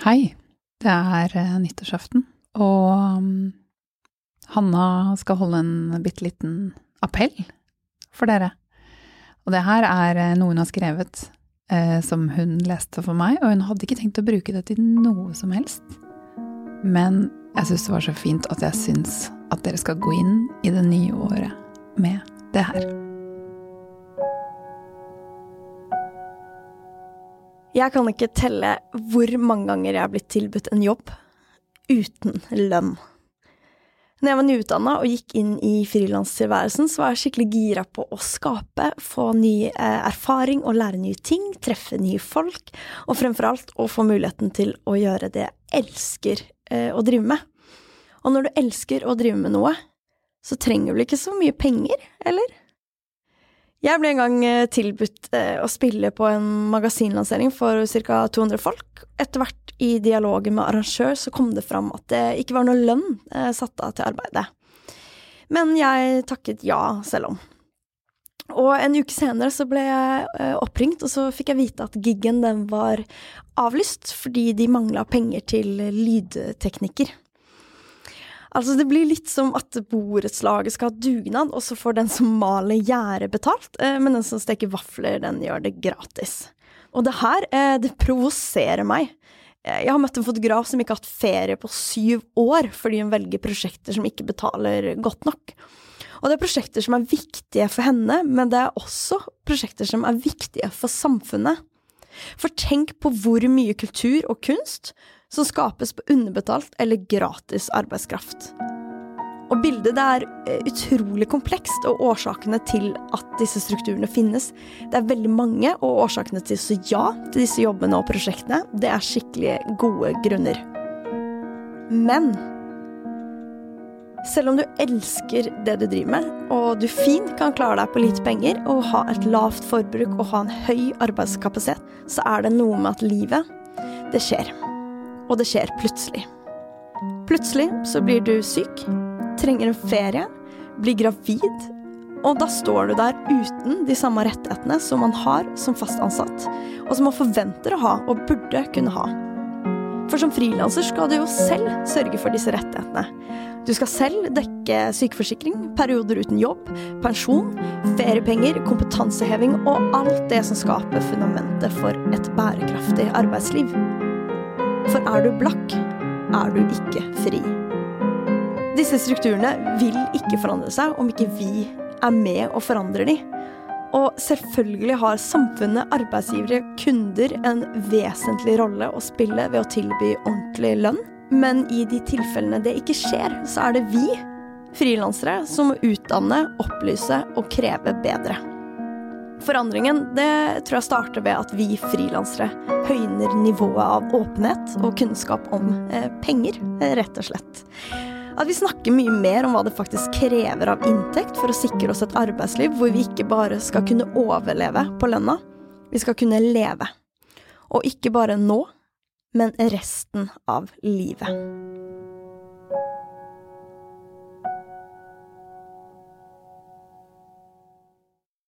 Hei. Det er eh, nyttårsaften, og um, Hanna skal holde en bitte liten appell for dere. Og det her er eh, noe hun har skrevet eh, som hun leste for meg, og hun hadde ikke tenkt å bruke det til noe som helst. Men jeg syns det var så fint at jeg syns at dere skal gå inn i det nye året med det her. Jeg kan ikke telle hvor mange ganger jeg har blitt tilbudt en jobb uten lønn. Når jeg var nyutdanna og gikk inn i frilanstilværelsen, så var jeg skikkelig gira på å skape, få ny eh, erfaring og lære nye ting, treffe nye folk, og fremfor alt å få muligheten til å gjøre det jeg elsker eh, å drive med. Og når du elsker å drive med noe, så trenger du ikke så mye penger, eller? Jeg ble en gang eh, tilbudt eh, å spille på en magasinlansering for ca. 200 folk. Etter hvert i dialogen med arrangør så kom det fram at det ikke var noe lønn eh, satt av til arbeidet. Men jeg takket ja selv om. Og en uke senere så ble jeg oppringt, og så fikk jeg vite at giggen den var avlyst fordi de mangla penger til lydteknikker. Altså, det blir litt som at borettslaget skal ha dugnad, og så får den som maler gjerdet betalt, eh, men den som steker vafler, den gjør det gratis. Og det her, eh, det provoserer meg. Eh, jeg har møtt en fotograf som ikke har hatt ferie på syv år fordi hun velger prosjekter som ikke betaler godt nok. Og det er prosjekter som er viktige for henne, men det er også prosjekter som er viktige for samfunnet. For tenk på hvor mye kultur og kunst som skapes på underbetalt eller gratis arbeidskraft. Og bildet det er eh, utrolig komplekst, og årsakene til at disse strukturene finnes, det er veldig mange, og årsakene til så ja til disse jobbene og prosjektene, det er skikkelig gode grunner. Men selv om du elsker det du driver med, og du fint kan klare deg på lite penger og ha et lavt forbruk og ha en høy arbeidskapasitet, så er det noe med at livet, det skjer og det skjer plutselig. Plutselig så blir du syk, trenger en ferie, blir gravid, og da står du der uten de samme rettighetene som man har som fast ansatt, og som man forventer å ha og burde kunne ha. For som frilanser skal du jo selv sørge for disse rettighetene. Du skal selv dekke sykeforsikring, perioder uten jobb, pensjon, feriepenger, kompetanseheving og alt det som skaper fundamentet for et bærekraftig arbeidsliv. For er du blakk, er du ikke fri. Disse strukturene vil ikke forandre seg om ikke vi er med og forandrer de. Og selvfølgelig har samfunnet, arbeidsgivere, kunder en vesentlig rolle å spille ved å tilby ordentlig lønn. Men i de tilfellene det ikke skjer, så er det vi, frilansere, som må utdanne, opplyse og kreve bedre. Forandringen det tror jeg starter ved at vi frilansere høyner nivået av åpenhet og kunnskap om eh, penger, eh, rett og slett. At vi snakker mye mer om hva det faktisk krever av inntekt for å sikre oss et arbeidsliv hvor vi ikke bare skal kunne overleve på lønna, vi skal kunne leve. Og ikke bare nå, men resten av livet.